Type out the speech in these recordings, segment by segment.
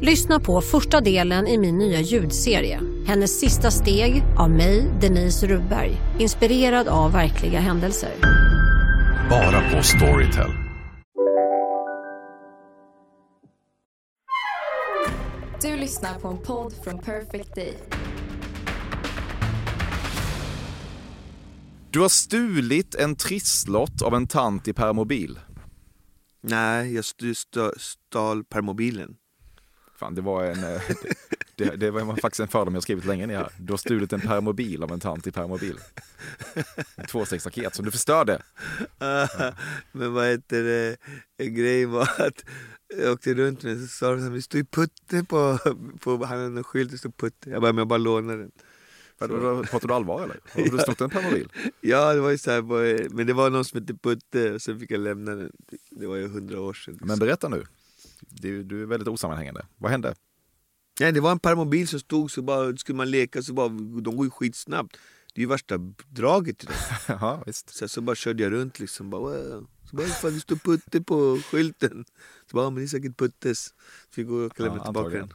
Lyssna på första delen i min nya ljudserie. Hennes sista steg av mig, Denise Rubberg. Inspirerad av verkliga händelser. Bara på Storytel. Du lyssnar på en podd från Perfect Day. Du har stulit en trisslott av en tant i permobil. Nej, jag st- st- stal permobilen. Fan, det var en... eh, Det, det var faktiskt en fördom jag skrivit länge ner här. Du har stulit en permobil av en tant i permobil. En tvåstegsraket som du förstörde. Men vad heter det, en grej var att jag åkte runt med så sa de att det stod putte på, på han hade en skylt, det stod putte. Jag bara, men jag bara lånar den. Pratar du allvar eller? Har du snott en permobil? Ja, det var ju så här, men det var någon som hette Putte och sen fick jag lämna den. Det var ju hundra år sedan. Men berätta nu. Du, du är väldigt osammanhängande. Vad hände? Nej, det var en permobil som stod så bara, skulle man leka så bara, de går ju skitsnabbt. Det är ju värsta draget i dem. Ja, visst. Så, så bara körde jag runt liksom. Bara, wow. Så bara, fan det står Putte på skylten. Så bara, "Ja, men det är säkert Puttes. Så fick gå och lämna Ja, tillbaka den.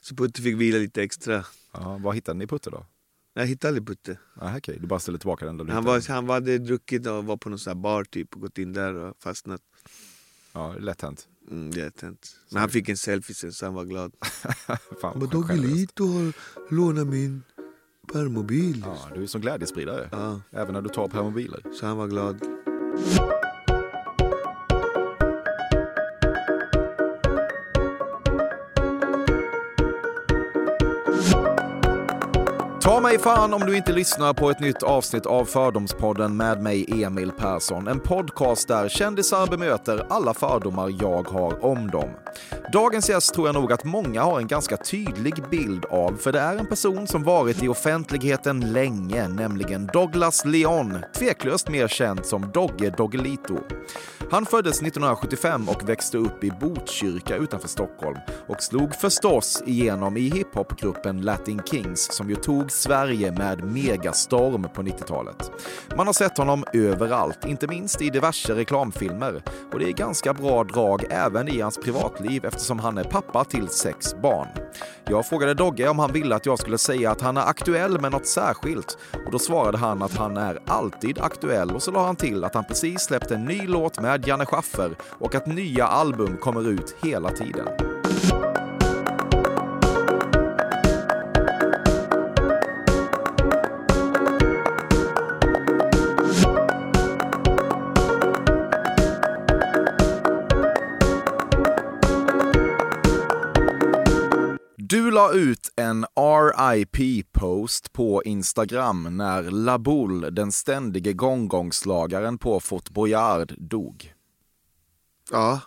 Så Putte fick vila lite extra. Ja, vad hittade ni Putte då? Jag hittade aldrig Putte. Ah, Okej, du bara ställde tillbaka den Han, var, han var, hade druckit och var på någon sån här bar typ och gått in där och fastnat. den. Ja, lätt hänt. Mm, det är hänt. Men han fick en selfie sen så han var glad. Fan, Han bara, vad Dogge generöst. Lito har lånat min permobil. Ja, du är som glädjespridare. Ja, Även när du tar permobiler. så han var glad. Ta mig fan om du inte lyssnar på ett nytt avsnitt av Fördomspodden med mig Emil Persson. En podcast där kändisar bemöter alla fördomar jag har om dem. Dagens gäst tror jag nog att många har en ganska tydlig bild av, för det är en person som varit i offentligheten länge, nämligen Douglas Leon, tveklöst mer känd som Dogge Doggelito. Han föddes 1975 och växte upp i Botkyrka utanför Stockholm och slog förstås igenom i hiphopgruppen Latin Kings som ju tog Sverige med megastorm på 90-talet. Man har sett honom överallt, inte minst i diverse reklamfilmer och det är ganska bra drag även i hans privatliv eftersom han är pappa till sex barn. Jag frågade Dogge om han ville att jag skulle säga att han är aktuell med något särskilt och då svarade han att han är alltid aktuell och så la han till att han precis släppt en ny låt med Janne Schaffer och att nya album kommer ut hela tiden. Du la ut en RIP-post på Instagram när Laboul, den ständige gongongslagaren på Fort Boyard, dog. Ja,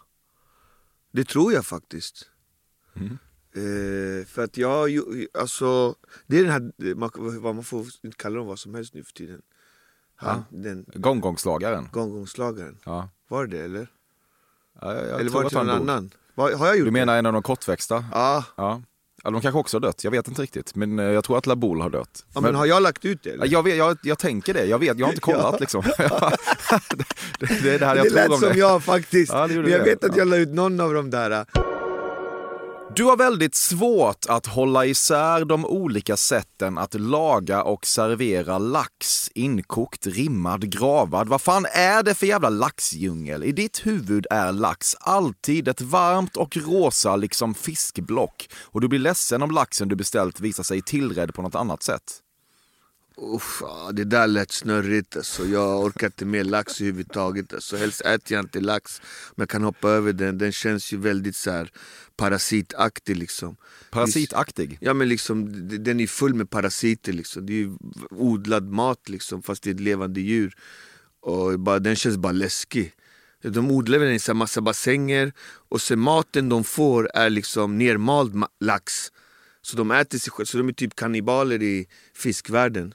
det tror jag faktiskt. Mm. Eh, för att jag, alltså, det är den här, man, får inte kalla dem vad som helst nu för tiden. Han, den Gongongslagaren. gongongslagaren. Ja. Var det det eller? Ja, jag, jag eller var det någon dog. annan? Var, har jag gjort Du menar det? en av de kortväxta? Ja. Ja. Ja. De kanske också har dött, jag vet inte riktigt. Men eh, jag tror att Laboul har dött. ja men har jag lagt ut det eller? Ja, Jag, vet, jag, jag tänker det, jag vet, jag har inte kollat Ja. liksom. det, det är det här jag det tror lät om som det. jag faktiskt. Ja, det men jag det. vet att Ja. jag la ut någon av de där. Du har väldigt svårt att hålla isär de olika sätten att laga och servera lax. Inkokt, rimmad, gravad. Vad fan är det för jävla laxdjungel? I ditt huvud är lax alltid ett varmt och rosa liksom fiskblock. Och du blir ledsen om laxen du beställt visar sig tillredd på något annat sätt. Uff, det där lät snurrigt alltså. Jag orkar inte med lax överhuvudtaget. Alltså. Helst äter jag inte lax. Men jag kan hoppa över den. Den känns ju väldigt så här parasitaktig liksom. Parasitaktig. Ja men liksom, den är full med parasiter liksom. Det är ju odlad mat liksom fast det är ett levande djur. Och bara, den känns bara läskig. De odlar den i en massa bassänger och sen maten de får är liksom nermald ma- lax. Så de äter sig själva, så de är typ kannibaler i fiskvärlden.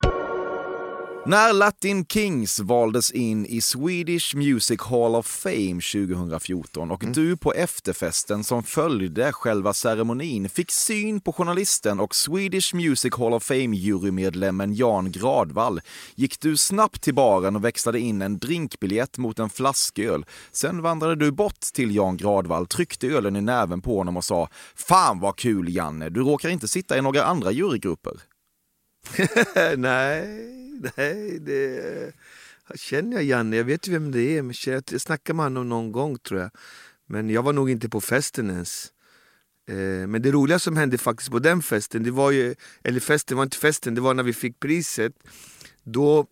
När Latin Kings valdes in i Swedish Music Hall of Fame 2014 och du på efterfesten som följde själva ceremonin fick syn på journalisten och Swedish Music Hall of Fame-jurymedlemmen Jan Gradvall gick du snabbt till baren och växlade in en drinkbiljett mot en flasköl. Sen vandrade du bort till Jan Gradvall, tryckte ölen i näven på honom och sa “Fan vad kul Janne, du råkar inte sitta i några andra jurygrupper”. nej, nej, det... Känner jag Janne? Jag vet ju vem det är. Men jag snackade med honom någon gång tror jag. Men jag var nog inte på festen ens. Eh, men det roliga som hände faktiskt på den festen, det var ju, eller festen var inte festen, det var när vi fick priset. Då,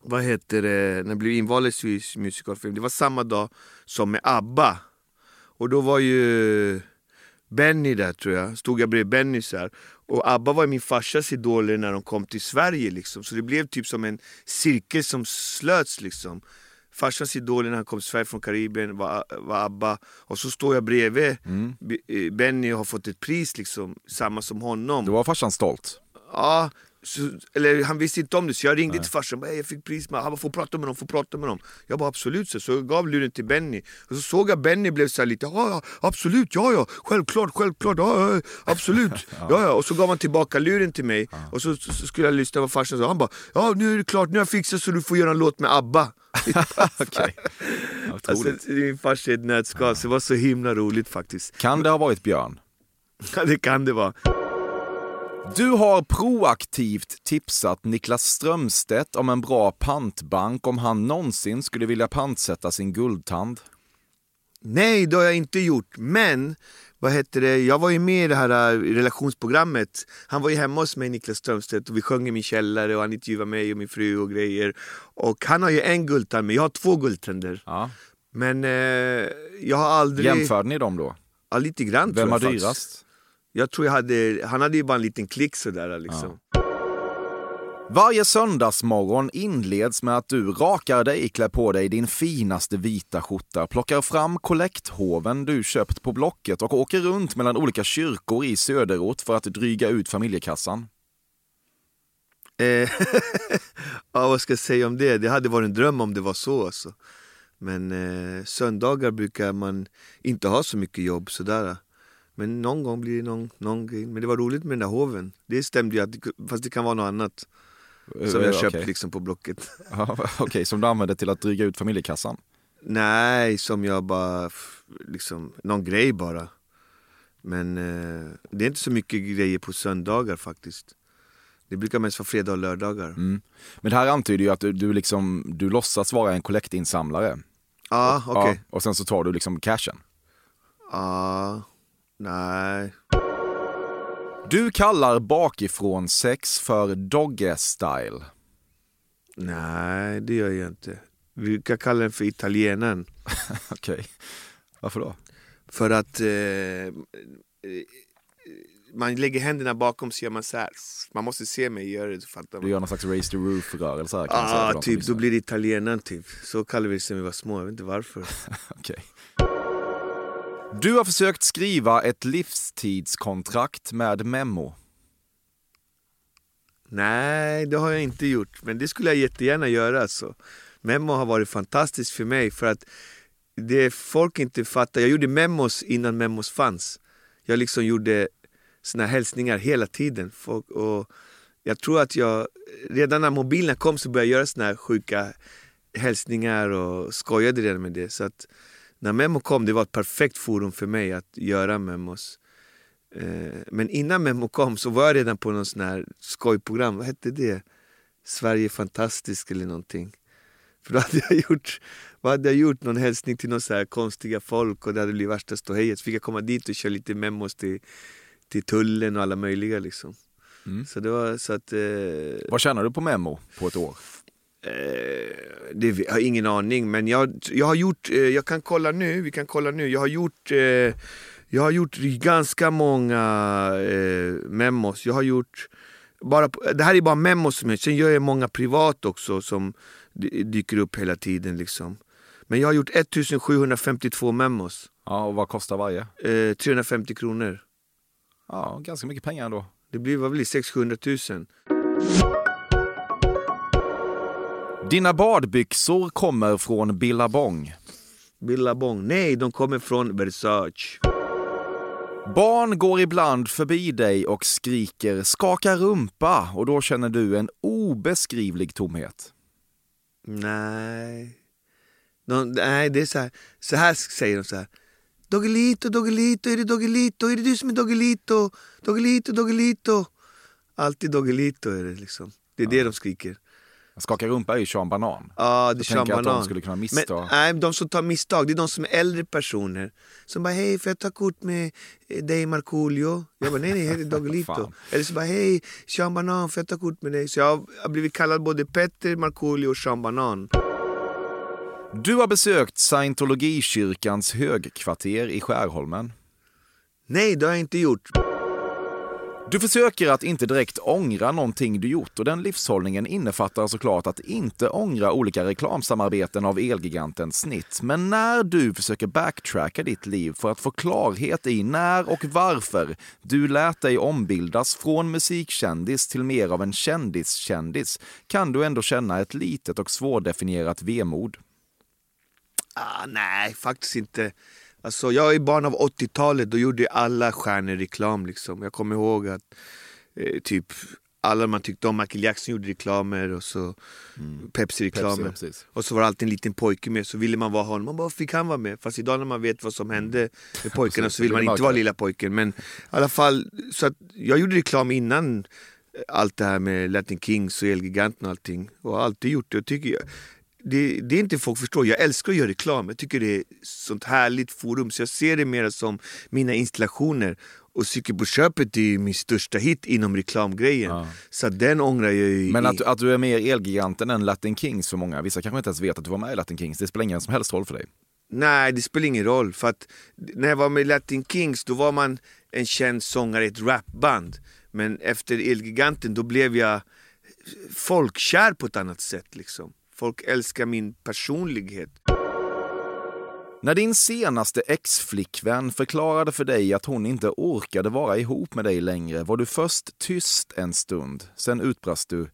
vad heter det, när jag blev invald i Swedish Musical Film, det var samma dag som med ABBA. Och då var ju Benny där tror jag, stod jag bredvid Benny så här. Och ABBA var min farsas idoler när de kom till Sverige liksom. Så det blev typ som en cirkel som slöts liksom. Farsans idoler när han kom till Sverige från Karibien var, var ABBA. Och så står jag bredvid B- eh, Benny och har fått ett pris liksom, samma som honom. Då var farsan stolt. Ja, så, eller han visste inte om det så jag ringde till farsan och bara, "Hej, jag fick pris med Han bara, får prata med dem, får prata med dem. Jag bara absolut, så, så jag gav luren till Benny. Och så såg jag Benny blev så här lite, ja, ja absolut, ja ja, självklart, självklart, ja, ja absolut. ja. ja, Och så gav han tillbaka luren till mig och så, så, så skulle jag lyssna på vad farsan sa. Han bara, ja nu är det klart, nu har jag fixat så du får göra en låt med ABBA. Okej. Alltså, är min farsa i ett nötskal, så det var så himla roligt faktiskt. Kan det ha varit Björn? Ja, det kan det vara. Du har proaktivt tipsat Niklas Strömstedt om en bra pantbank om han någonsin skulle vilja pantsätta sin guldtand. Nej, det har jag inte gjort. Men vad heter det? jag var ju med i det här äh, relationsprogrammet. Han var ju hemma hos mig, Niklas Strömstedt, och vi sjöng i min källare och han intervjuade mig och min fru och grejer. Och han har ju en guldtand, men jag har två guldtänder. Ja. Men eh, jag har aldrig... Jämförde ni dem då? Ja, lite grann Vem faktiskt. dyrast? Jag tror jag hade, han hade ju bara en liten klick sådär liksom. Varje söndagsmorgon inleds med att du rakar dig, klär på dig din finaste vita skjorta, plockar fram kollekthoven du köpt på Blocket och åker runt mellan olika kyrkor i söderort för att dryga ut familjekassan. Eh, ja, vad ska jag säga om det? Det hade varit en dröm om det var så alltså. Men eh, söndagar brukar man inte ha så mycket jobb sådär. Men någon gång blir det någon, någon grej. Men det var roligt med den där hoven. Det stämde ju, att, fast det kan vara något annat. Som jag Eh, köpt okej. liksom på Blocket. Okej, som du använder till att dryga ut familjekassan. Nej, som jag bara, liksom, någon grej bara. Men eh, det är inte så mycket grejer på söndagar faktiskt. Det brukar mest vara fredag och lördagar. Mm. Men det här antyder ju att du, du, liksom, du låtsas vara en kollektinsamlare. Ja, okej. Ja, och sen så tar du liksom cashen. Ja, nej. Du kallar bakifrån sex för dogge style. Nej, det gör jag inte. Vi brukar kalla den för italienaren. Okej. Varför då? För att eh, eh, man lägger händerna bakom så gör man så här. Man måste se mig göra det fattar Du man. gör någon slags raise the roof-rörelse kan Ja, som typ. Då blir det italienaren typ. Så kallade vi det sen vi var små, jag vet inte varför. Okej. Du har försökt skriva ett livstidskontrakt med Memmo. Nej, det har jag inte gjort. Men det skulle jag jättegärna göra. Alltså. Memmo har varit fantastiskt för mig för att det folk inte fattar. Jag gjorde memos innan memos fanns. Jag liksom gjorde såna hälsningar hela tiden. Folk, och jag tror att jag, redan när mobilerna kom så började jag göra såna här sjuka hälsningar och skojade redan med det. Så att när Memo kom, det var ett perfekt forum för mig att göra memos. Eh, Men innan Memo kom så var jag redan på någon sån här skojprogram, vad hette det? Sverige fantastiskt eller någonting. För då hade jag gjort, vad hade jag gjort? Någon hälsning till någon så här konstiga folk och det hade blivit värsta ståhejet. Så fick jag komma dit och köra lite memos till, till tullen och alla möjliga liksom. Mm. Så det var så att... Eh, Vad tjänar du på Memo på ett år? Eh, det jag har ingen aning, men jag, jag har gjort, eh, jag kan kolla nu, vi kan kolla nu, jag har gjort, eh, jag har gjort ganska många eh, memos. Jag har gjort, bara, det här är bara memos, som jag- sen gör jag många privat också som dy- dyker upp hela tiden. Liksom. Men jag har gjort 1752 memos, Ja, och vad kostar varje? eh, 350 kronor. Ja, ganska mycket pengar ändå. Det blir, vad blir 600 000? Dina badbyxor kommer från Billabong. Billabong. Nej, de kommer från Versace. Barn går ibland förbi dig och skriker skaka rumpa och då känner du en obeskrivlig tomhet. Nej. De, nej, det är så här. Så här säger de så här. Doggelito, Doggelito, är det Doggelito? Är det du som är Doggelito? Doggelito, Doggelito. Alltid Doggelito är det liksom. Det är det de skriker. Skaka rumpa är ju Sean Banan. Ja, det är Sean att de Banan. skulle kunna Men, missta. nej, de som tar misstag, det är de som är äldre personer. Som bara, hej får jag ta kort med eh, dig Markoolio? Jag bara, nej nej, heter Doggelito. Eller så bara, hej Sean Banan, får jag ta kort med dig? Så jag har- har blivit kallad både Petter, Markoolio och Sean Banan. Du har besökt scientologikyrkans högkvarter i Skärholmen. Nej, det har jag inte gjort. Du försöker att inte direkt ångra någonting du gjort och den livshållningen innefattar såklart att inte ångra olika reklamsamarbeten av Elgiganten Snitt. Men när du försöker backtracka ditt liv för att få klarhet i när och varför du lät dig ombildas från musikkändis till mer av en kändiskändis kan du ändå känna ett litet och svårdefinierat vemod. Ah, nej, faktiskt inte. Alltså, jag är barn av 80-talet, då gjorde alla stjärnor reklam. Liksom. Jag kommer ihåg att eh, typ alla man tyckte om, Michael Jackson gjorde reklamer och så Pepsi-reklamer. Pepsi, ja, och så var det alltid en liten pojke med, så ville man vara honom. Man bara, fick han vara med? Fast idag när man vet vad som hände med pojkarna så vill man inte vara lilla pojken. Men i alla fall, så att jag gjorde reklam innan allt det här med Latin Kings och Elgiganten och allting. Och har alltid gjort det. Och tycker jag, det, det är inte folk förstår. Jag älskar att göra reklam. Jag tycker det är sånt härligt forum. Så jag ser det mer som mina installationer. Och Cykel på köpet är ju min största hit inom reklamgrejen. Så att den ångrar jag ju. Men i- att, att du är mer Elgiganten än Latin Kings för många. Vissa kanske inte ens vet att du var med i Latin Kings. Det spelar ingen som helst roll för dig. Nej, det spelar ingen roll. För att när jag var med Latin Kings då var man en känd sångare i ett rapband. Men efter Elgiganten då blev jag folkkär på ett annat sätt. Liksom. Folk älskar min personlighet. När din senaste ex-flickvän förklarade för dig att hon inte orkade vara ihop med dig längre var du först tyst en stund. Sen utbrast du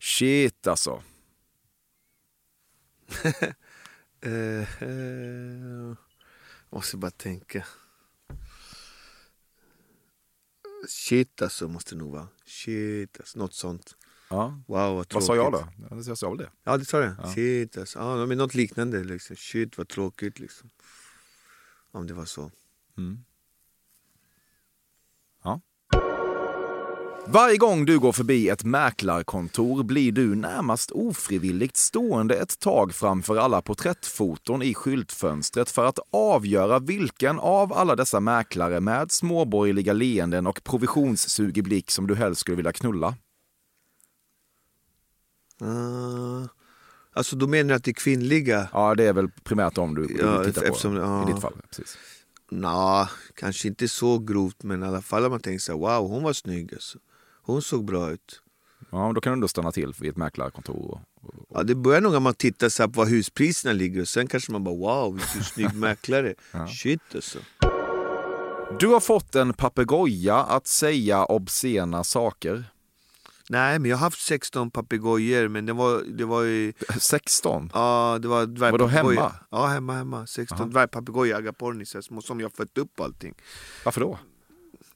“Shit alltså”. Uh, uh, måste bara tänka. Shit alltså måste det nog vara. Shit alltså, något sånt. Ja. Wow vad. Vad sa jag då? Ja, Jag sa väl det. Ja det sa det. Shit alltså. Ja, men något liknande liksom. Shit vad tråkigt liksom. Om det var så. Ja. Varje gång du går förbi ett mäklarkontor blir du närmast ofrivilligt stående ett tag framför alla porträttfoton i skyltfönstret för att avgöra vilken av alla dessa mäklare med småborgerliga leenden och provisionssugig blick som du helst skulle vilja knulla. Uh, alltså då menar du att det är kvinnliga? Ja, det är väl primärt om du Ja, tittar på eftersom- ja. i ditt fall. Precis. Nå, kanske inte så grovt men i alla fall har man tänkt sig wow hon var snygg alltså. Hon såg bra ut. Ja, då kan du ändå stanna till vid ett mäklarkontor. Och, och, Ja, det börjar nog när man tittar så här på vad huspriserna ligger och sen kanske man bara wow vilken snygg mäklare. Shit alltså. Du har fått en papegoja att säga obscena saker. Nej men jag har haft 16 papegojor men det var, det var ju 16? Ja, det var dvärgpapegojor. hemma? Ja, hemma, hemma. 16 dvärgpapegojor, agapornisar, små som jag fött upp allting. Varför då?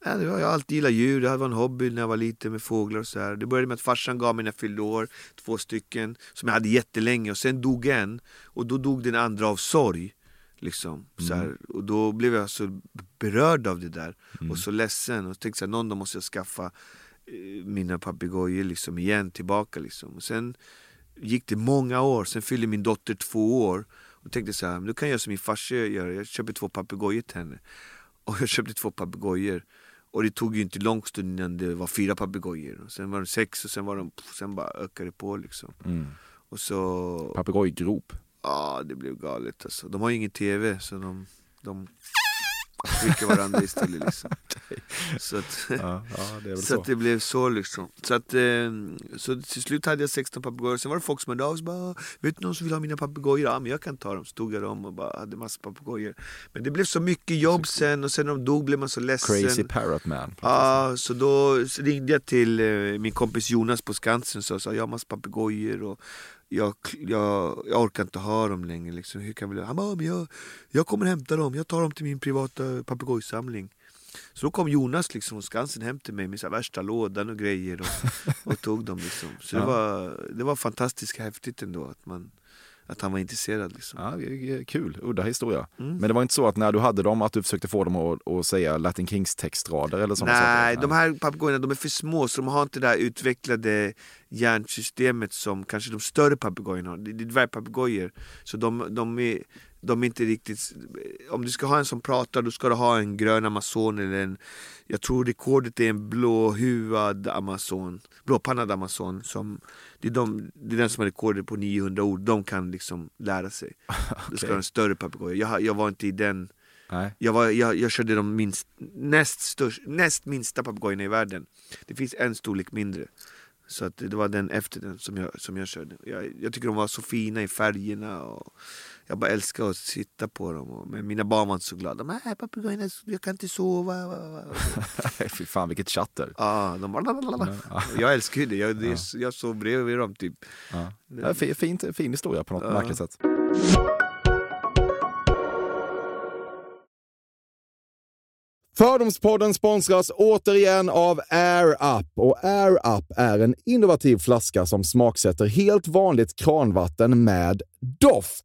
Ja, det var, jag har alltid gillat djur, det var en hobby när jag var liten med fåglar och så här. Det började med att farsan gav mig när jag fyllde år, två stycken, som jag hade jättelänge och sen dog en och då dog den andra av sorg. Liksom, så här. Och då blev jag så berörd av det där och så ledsen och tänkte så här, någon dag måste jag skaffa mina papegojor liksom igen, tillbaka liksom. Och sen gick det många år, sen fyllde min dotter två år och tänkte så här, då kan jag göra som min farsa gör, jag köper två papegojor till henne. Och jag köpte två papegojor och det tog ju inte lång stund innan det var fyra papegojor. Sen var det sex och sen var de, sen bara ökade det på liksom. Och så, Papegojgrop. ja det blev galet alltså. De har ju ingen tv så de, de trycker varandra istället liksom. Så att, Ja, ja, det så så. att det blev så liksom. Så, att, eh, så till slut hade jag 16 papegojor, sen var det folk som hörde av sig bara Vet du någon som vill ha mina papegojor? Ja men jag kan ta dem. Så tog jag dem och bara hade massa papegojor. Men det blev så mycket jobb sen och sen när de dog blev man så ledsen. Crazy Parrot Man. Ja, så då ringde jag till eh, min kompis Jonas på Skansen och sa jag har massa papegojor och jag, jag, jag orkar inte ha dem längre. Liksom. Hur kan vi? Han bara, jag, jag kommer hämta dem, jag tar dem till min privata papegojsamling. Så då kom Jonas liksom från Skansen hem till mig med så värsta lådan och grejer och, och tog dem. Liksom. Så det, Ja. var, det var fantastiskt häftigt ändå att, man, att han var intresserad. Liksom. Ja, är kul, udda historia. Mm. Men det var inte så att när du hade dem att du försökte få dem att, att säga Latin Kings textrader eller sådana Nej, saker? de här papegojorna de är för små så de har inte det här utvecklade hjärnsystemet som kanske de större papegojorna har. Det är dvärgpapegojor. Så de, de, är, de är inte riktigt... Om du ska ha en som pratar då ska du ha en grön amazon eller en... Jag tror rekordet är en blåhuvad amazon. Blåpannad amazon. Som, det, är de, det är den som har rekordet på 900 ord. De kan liksom lära sig. Då ska du ha en större papegoja. Jag, jag var inte i den... Nej. Jag, var, jag, jag körde de minst, näst, störst, näst minsta papegojorna i världen. Det finns en storlek mindre. Så att det var den efter den som jag, som jag körde. Jag, jag tycker de var så fina i färgerna. Och jag bara älskar att sitta på dem. Och, men mina barn var inte så glada. De här papegojorna, jag kan inte sova. va, va, va." Fy fan vilket chatter. Ja, de bara, "Lalalala." Jag älskar ju det. Jag, är, jag sov bredvid dem typ. Ja. Ja, fi- fint, fin historia på något Ja. märkligt sätt. Fördomspodden sponsras återigen av Air Up. Och Air Up är en innovativ flaska som smaksätter helt vanligt kranvatten med doft.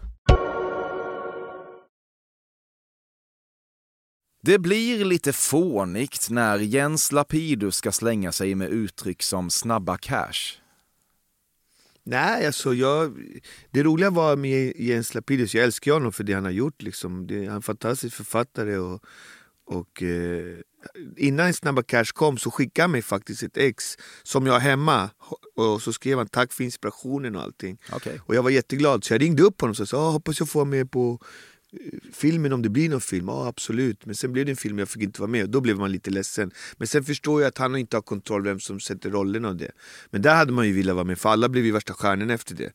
Det blir lite fånigt när Jens Lapidus ska slänga sig med uttryck som snabba cash. Nej, alltså jag, det roliga var med Jens Lapidus, jag älskar honom för det han har gjort. Liksom. Det, han är en fantastisk författare. Och, och, eh, innan Snabba Cash kom så skickade han mig faktiskt ett ex som jag har hemma. Och så skrev han tack för inspirationen och allting. Okej. Och jag var jätteglad så jag ringde upp honom och sa hoppas jag får med på filmen om det blir någon film. Ja absolut. Men sen blev det en film jag fick inte vara med och då blev man lite ledsen. Men sen förstår jag att han inte har kontroll vem som sätter rollerna och det. Men där hade man ju velat vara med för alla blev ju värsta stjärnorna efter det.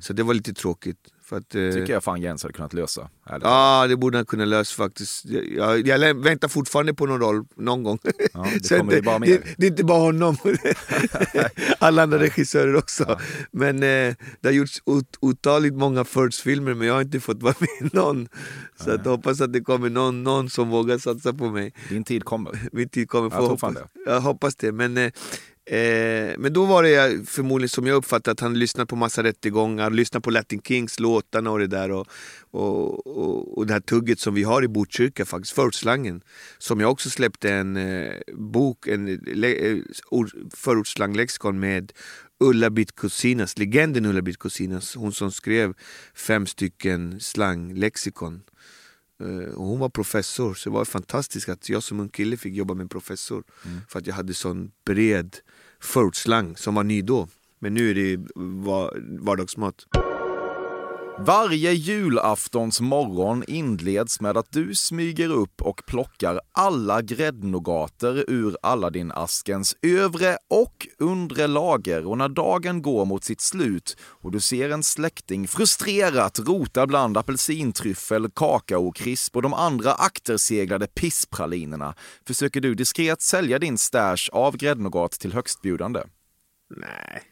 Så det var lite tråkigt. För att, eh, Tycker jag fan Jens hade kunnat lösa. ärligt. Ja, det borde han kunna lösa faktiskt. Jag, jag, jag väntar fortfarande på någon roll någon gång. Ja, det ju bara det, det är inte bara honom, alla andra regissörer också. Men eh, det har gjorts ot, otaligt många First-filmer men jag har inte fått vara med någon. Så att jag hoppas att det kommer någon, någon som vågar satsa på mig. Din tid kommer. Min tid kommer. Jag hoppas. Jag hoppas det. Men, eh, eh, men då var det förmodligen som jag uppfattade att han lyssnade på massa rättegångar, lyssnade på Latin Kings låtarna och det där. Och, och, och, och det här tugget som vi har i Botkyrka faktiskt, förortsslangen. Som jag också släppte en eh, bok, en eh, le, eh, förortsslanglexikon med Ulla-Britt Kusinas, legenden Ulla-Britt Kusinas, hon som skrev fem stycken slanglexikon. Eh, Och hon var professor, så det var fantastiskt att jag som ung kille fick jobba med en professor. För att jag hade sån bred förortsslang som var ny då. Men nu är det va- vardagsmat. Varje julaftons morgon inleds med att du smyger upp och plockar alla gräddnogater ur Aladdin-askens övre och undre lager och när dagen går mot sitt slut och du ser en släkting frustrerat rota bland apelsintryffel, kakaokrisp och de andra akterseglade pisspralinerna försöker du diskret sälja din stash av gräddnogat till högstbjudande. Nej.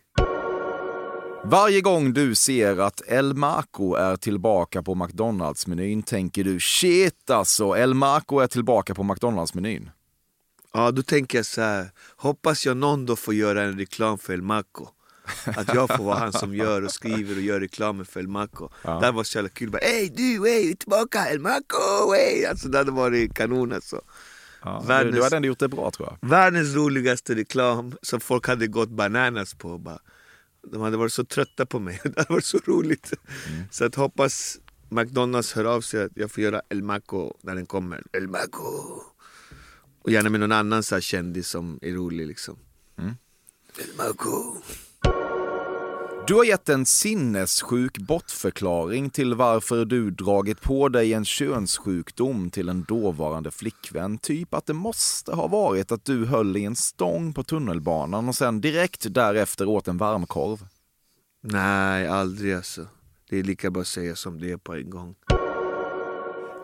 Varje gång du ser att El Maco är tillbaka på McDonalds-menyn tänker du shit alltså, El Maco är tillbaka på McDonalds-menyn. Ja, då tänker jag så här. hoppas jag någon då får göra en reklam för El Maco. Att jag får vara han som gör och skriver och gör reklamen för El Maco. Det hade varit så jävla kul. Bara, Ey du, ey, tillbaka, El Maco, ey! Alltså det hade varit kanon alltså. Ja, Världens- du hade ändå gjort det bra tror jag. Världens roligaste reklam som folk hade gått bananas på. Bara. De hade varit så trötta på mig. Det hade varit så roligt. Så att hoppas McDonalds hör av sig att jag får göra El Maco när den kommer. El Maco. Och gärna med någon annan så kändis som är rolig liksom. El Maco. Du har gett en sinnessjuk bortförklaring till varför du dragit på dig en könssjukdom till en dåvarande flickvän. Typ att det måste ha varit att du höll i en stång på tunnelbanan och sen direkt därefter åt en varmkorv. Nej, aldrig alltså. Det är lika bra att säga som det är på en gång.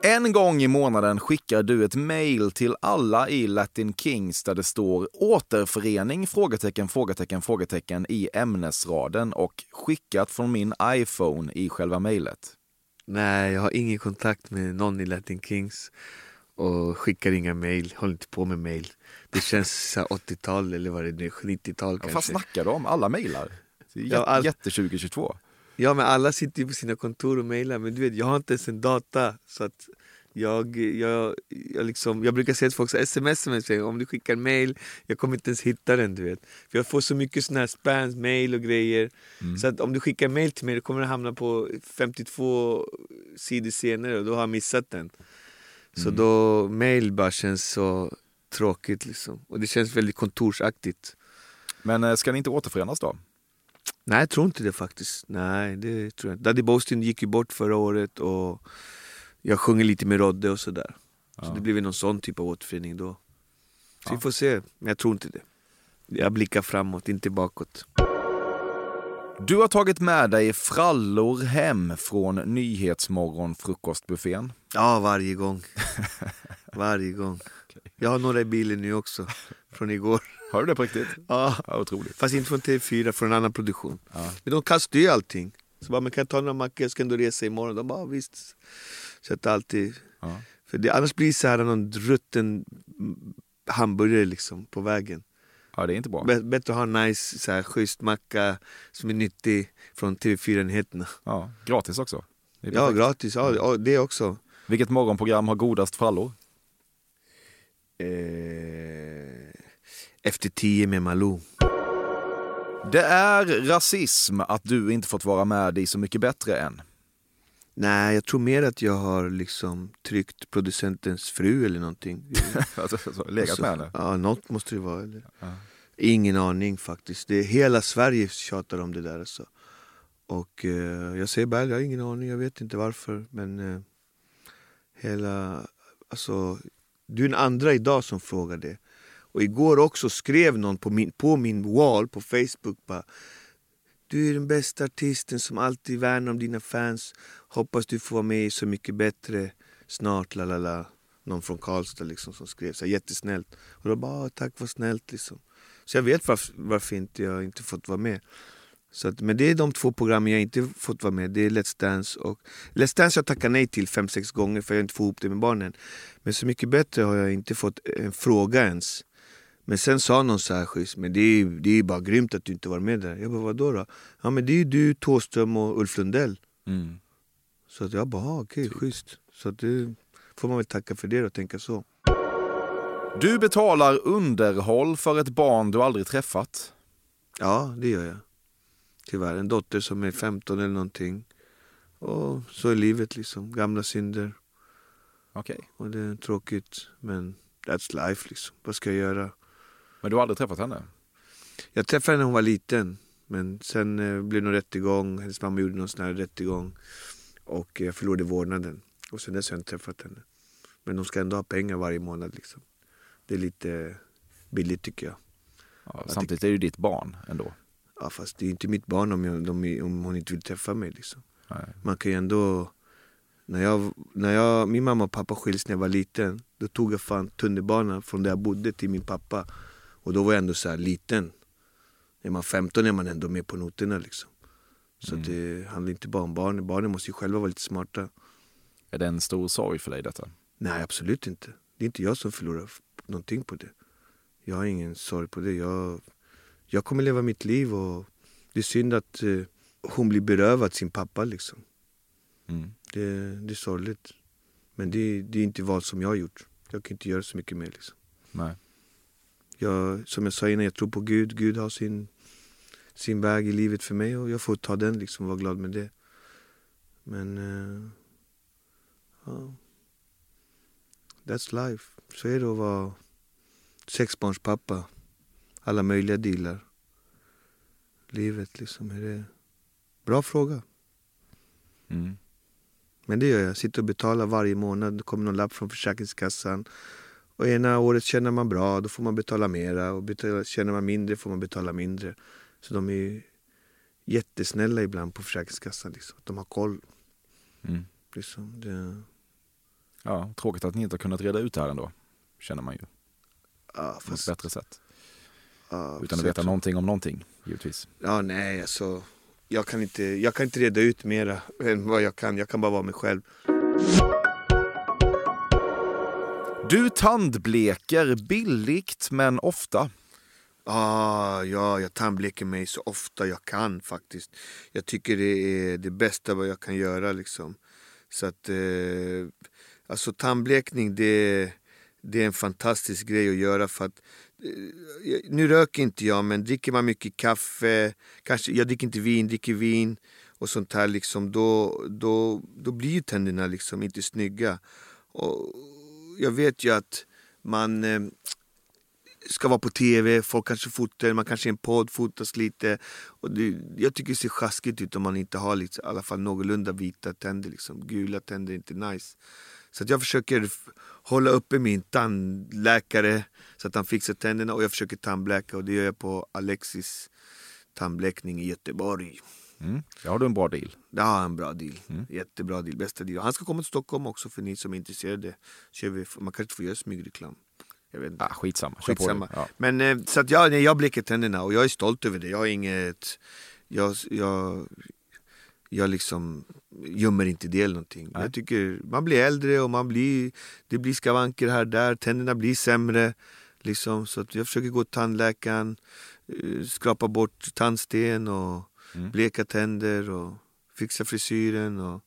En gång i månaden skickar du ett mail till alla i Latin Kings där det står återförening? Frågetecken, frågetecken, frågetecken i ämnesraden och skickat från min iPhone i själva mejlet. Nej, jag har ingen kontakt med någon i Latin Kings och skickar inga mail, håller inte på med mail. Det känns så här 80-tal eller vad det är, 90-tal Vad fan kanske. snackar du om? Alla mejlar. Är Ja, all- Jätte 2022. Ja men alla sitter ju på sina kontor och mejlar men du vet jag har inte ens en data så att jag, jag, jag, liksom, jag brukar säga till folk så sms mig, om du skickar mail, jag kommer inte ens hitta den du vet. För jag får så mycket såna här spams, mail och grejer. Så att om du skickar mail till mig då kommer det hamna på 52 sidor senare och då har jag missat den. Så då, mail bara känns så tråkigt liksom. Och det känns väldigt kontorsaktigt. Men eh, ska ni inte återförenas då? Nej, jag tror inte det faktiskt. Nej, det tror jag inte. Daddy Boston gick ju bort förra året och jag sjunger lite med Rodde och sådär. Så det blir väl någon sån typ av återförening då. Så vi får se, men jag tror inte det. Jag blickar framåt, inte bakåt. Du har tagit med dig frallor hem från Nyhetsmorgon frukostbuffén. Ja, varje gång. varje gång. Jag har några i bilen nu också, från igår. Har du det på riktigt? Ja, Ja, otroligt. fast inte från TV4, från en annan produktion. Men de kastar ju allting. Så bara, men kan ta några mackor, jag ska ändå resa imorgon. De bara, "Ja, visst. Så att alltid... Ja. För det, annars blir det så här någon rutten mm, hamburgare liksom på vägen. Ja, det är inte bra. B- bättre att ha en nice, så här, schysst macka som är nyttig från TV4-nyheterna. Ja, gratis också. Ja, gratis. Ja, ja, det också. Vilket morgonprogram har godast frallor? Eh, efter tio med Malou. Det är rasism att du inte fått vara med i Så mycket bättre än. Nej, jag tror mer att jag har liksom tryckt producentens fru eller någonting. alltså, legat Alltså, med henne. Ja, något måste det vara. Eller? Ingen aning faktiskt. Det hela Sverige tjatar om det där. Alltså. Och eh, jag säger bara, jag har ingen aning, jag vet inte varför. Men eh, hela, alltså, du är den andra idag som frågar det. Och igår också skrev någon på min, på min wall på Facebook bara Du är den bästa artisten som alltid värnar om dina fans. Hoppas du får vara med i Så mycket bättre snart, la la la. Någon från Karlstad liksom som skrev så här, jättesnällt. Och då bara, ah, tack vad snällt liksom. Så jag vet varför, varför inte jag inte fått vara med. Så att, men det är de två programmen jag inte fått vara med. Det är Let's Dance och Let's Dance jag tackar nej till fem, sex gånger för jag inte får ihop det med barnen. Men Så mycket bättre har jag inte fått en fråga ens. Men sen sa någon så här schysst, men det är, det är bara grymt att du inte var med där. Jag bara, vadå då? Ja men det är ju du, Thåström och Ulf Lundell. Mm. Så att jag bara, ah, okej, schysst. Så att det får man väl tacka för det och tänka så. Du betalar underhåll för ett barn du aldrig träffat. Ja, det gör jag. Tyvärr, en dotter som är 15 eller någonting. Och så är livet liksom, gamla synder. Okej. Och det är tråkigt, men that's life liksom. Vad ska jag göra? Men du har aldrig träffat henne? Jag träffade henne när hon var liten. Men sen eh, blev det någon rättegång. Hennes mamma gjorde någon sån här rättegång. Och jag förlorade vårdnaden. Och sen dess har jag inte träffat henne. Men de ska ändå ha pengar varje månad liksom. Det är lite billigt tycker jag. Ja, samtidigt är det ju ditt barn ändå. Ja, fast det är inte mitt barn om, jag, om, om hon inte vill träffa mig. Liksom. Nej. Man kan ju ändå... När jag, när jag, min mamma och pappa skildes när jag var liten, då tog jag fan tunnelbanan från där jag bodde till min pappa. Och då var jag ändå så liten. Är man 15 är man ändå med på noterna liksom. Så att det handlar inte bara om barnen. Barnen måste ju själva vara lite smarta. Är det en stor sorg för dig detta? Nej, absolut inte. Det är inte jag som förlorar någonting på det. Jag har ingen sorg på det. Jag, jag kommer leva mitt liv och det är synd att eh, hon blir berövad sin pappa liksom. Mm. Det, det är sorgligt. Men det, det är inte val som jag har gjort. Jag kan inte göra så mycket mer. Liksom. Nej. Jag, som jag sa innan, jag tror på Gud. Gud har sin, sin väg i livet för mig och jag får ta den liksom och vara glad med det. Men... Uh, ja. That's life. Så är det att vara sexbarnspappa. Alla möjliga dealar. Livet liksom, är det... Bra fråga. Mm. Men det gör jag. Sitter och betalar varje månad. Det kommer någon lapp från Försäkringskassan. Och ena året känner man bra, då får man betala mera. Och betala, känner man mindre får man betala mindre. Så de är jättesnälla ibland på Försäkringskassan. Liksom. De har koll. Mm. Liksom, det... Ja, tråkigt att ni inte har kunnat reda ut det här ändå, känner man ju. Ja, På fast, ett bättre sätt. Ja, Utan att så veta jag- någonting om någonting, givetvis. Ja, nej, alltså. Jag kan, inte, jag kan inte reda ut mera än vad jag kan. Jag kan bara vara mig själv. Du tandbleker billigt men ofta. Ah, ja, jag tandbleker mig så ofta jag kan faktiskt. Jag tycker det är det bästa vad jag kan göra liksom. Så att, eh, alltså tandblekning det, det är en fantastisk grej att göra för att eh, nu röker inte jag men dricker man mycket kaffe, kanske, jag dricker inte vin, dricker vin och sånt här liksom då, då, då blir ju tänderna liksom inte snygga. Och jag vet ju att man eh, ska vara på tv, folk kanske fotar, man kanske är i en podd, fotas lite. Och det, jag tycker det ser sjaskigt ut om man inte har liksom, i alla fall någorlunda vita tänder. Liksom. Gula tänder är inte nice. Så att jag försöker hålla uppe min tandläkare så att han fixar tänderna och jag försöker tandbläka och det gör jag på Alexis tandbläkning i Göteborg. Mm. Där har du en bra deal. Det har en bra deal. Mm. Jättebra deal. Bästa deal. Han ska komma till Stockholm också för ni som är intresserade. Vi, man kanske inte får göra smygreklam. Jag vet inte. Ah, skitsamma, Skitsamma. Ja. Men eh, så att jag, jag bleker tänderna och jag är stolt över det. Jag har inget... Jag, jag, jag liksom gömmer inte det eller någonting. Nej. Jag tycker man blir äldre och man blir, det blir skavanker här och där. Tänderna blir sämre. Liksom, så att jag försöker gå till tandläkaren, eh, skrapa bort tandsten och Mm. bleka tänder och fixa frisyren och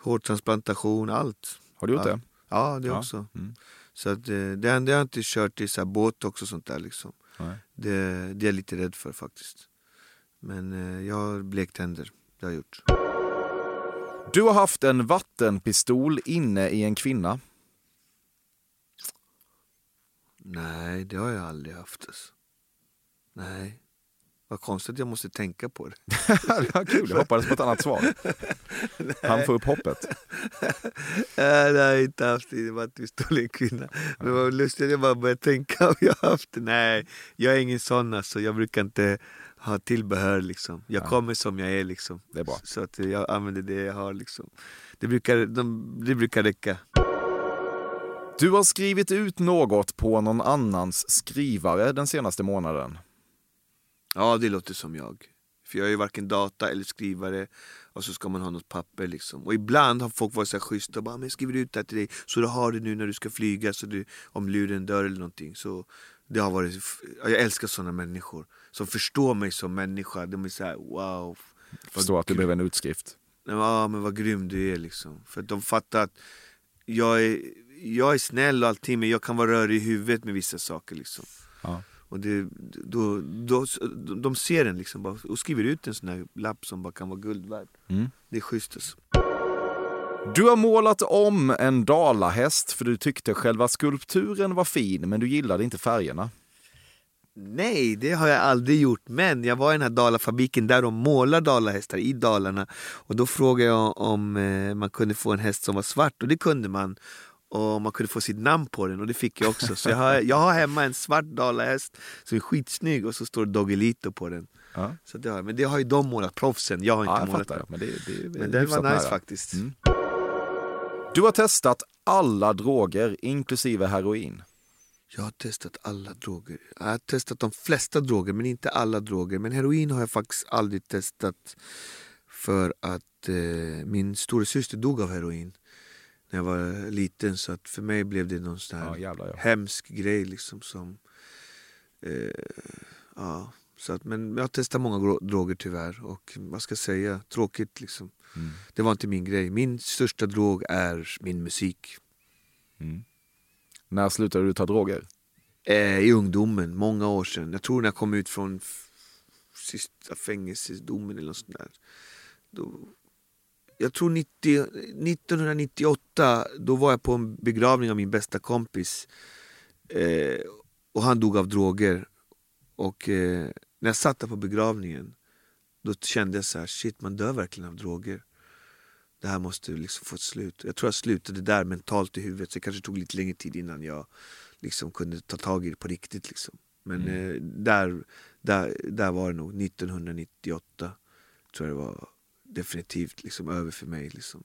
hårtransplantation, allt. Har du gjort Ja. det? Ja, det Ja. också. Mm. Så att, eh, det, har jag inte kört i så här botox och sånt där. Liksom. Det, det är jag lite rädd för faktiskt. Men eh, jag har blektänder. Det har jag gjort. Du har haft en vattenpistol inne i en kvinna. Nej, det har jag aldrig haft. Nej. Vad konstigt att jag måste tänka på det. ja, kul, jag hoppades på ett annat svar. Han får upp hoppet. Nej, det har jag inte haft. Det var att vi stod en kvinna. Men det var lustigt jag bara började tänka om jag har haft det. Nej, jag är ingen sån alltså. Jag brukar inte ha tillbehör liksom. Jag Ja. kommer som jag är liksom. Det är bra. Så att jag använder det jag har liksom. Det brukar, de, det brukar räcka. Du har skrivit ut något på någon annans skrivare den senaste månaden. Ja, det låter som jag. För jag är ju varken data eller skrivare och så ska man ha något papper liksom. Och ibland har folk varit så här schyssta och bara, men jag skriver ut det här till dig så du har det nu när du ska flyga så du, om luren dör eller någonting. Så det har varit, ja, jag älskar sådana människor som förstår mig som människa. De är så här, wow. Förstår att du behöver en utskrift. Ja men vad grym du är liksom. För de fattar att jag är, jag är snäll och allting men jag kan vara rörig i huvudet med vissa saker liksom. Ja. Och det, då, då, de ser den liksom bara, och skriver ut en sån här lapp som bara kan vara guld värd. Mm. Det är schysst alltså. Du har målat om en dalahäst för du tyckte själva skulpturen var fin men du gillade inte färgerna. Nej, det har jag aldrig gjort. Men jag var i den här Dalafabriken där de målar dalahästar i Dalarna. Och då frågade jag om eh, man kunde få en häst som var svart och det kunde man. Och man kunde få sitt namn på den och det fick jag också. Så jag har, jag har hemma en svart dalahäst som är skitsnygg och så står det Doggelito på den. Ja. Så det har, men det har ju de målat, proffsen. Jag har inte Ja, jag målat fattar. Men det, det, Men hyfsat var nice faktiskt. Mm. Du har testat alla droger, inklusive heroin. Jag har testat alla droger. Jag har testat de flesta droger, men inte alla droger. Men heroin har jag faktiskt aldrig testat för att eh, min stora syster dog av heroin när jag var liten. Så att för mig blev det någon sån Ja, jävlar ja. hemsk grej. Liksom, som, eh, ja, så att, men jag har testat många droger tyvärr. Och vad ska jag säga, tråkigt liksom. Mm. Det var inte min grej. Min största drog är min musik. Mm. När slutade du ta droger? Eh, I ungdomen, många år sedan. Jag tror när jag kom ut från sista fängelsedomen eller något sånt där. Då, jag tror 90, 1998, då var jag på en begravning av min bästa kompis. Eh, och han dog av droger. Och eh, när jag satt där på begravningen, då kände jag så här, shit man dör verkligen av droger. Det här måste liksom få ett slut. Jag tror jag slutade där mentalt i huvudet, så det kanske tog lite längre tid innan jag liksom kunde ta tag i det på riktigt. Liksom. Men eh, där, där, där var det nog 1998, tror jag det var definitivt liksom över för mig. Liksom.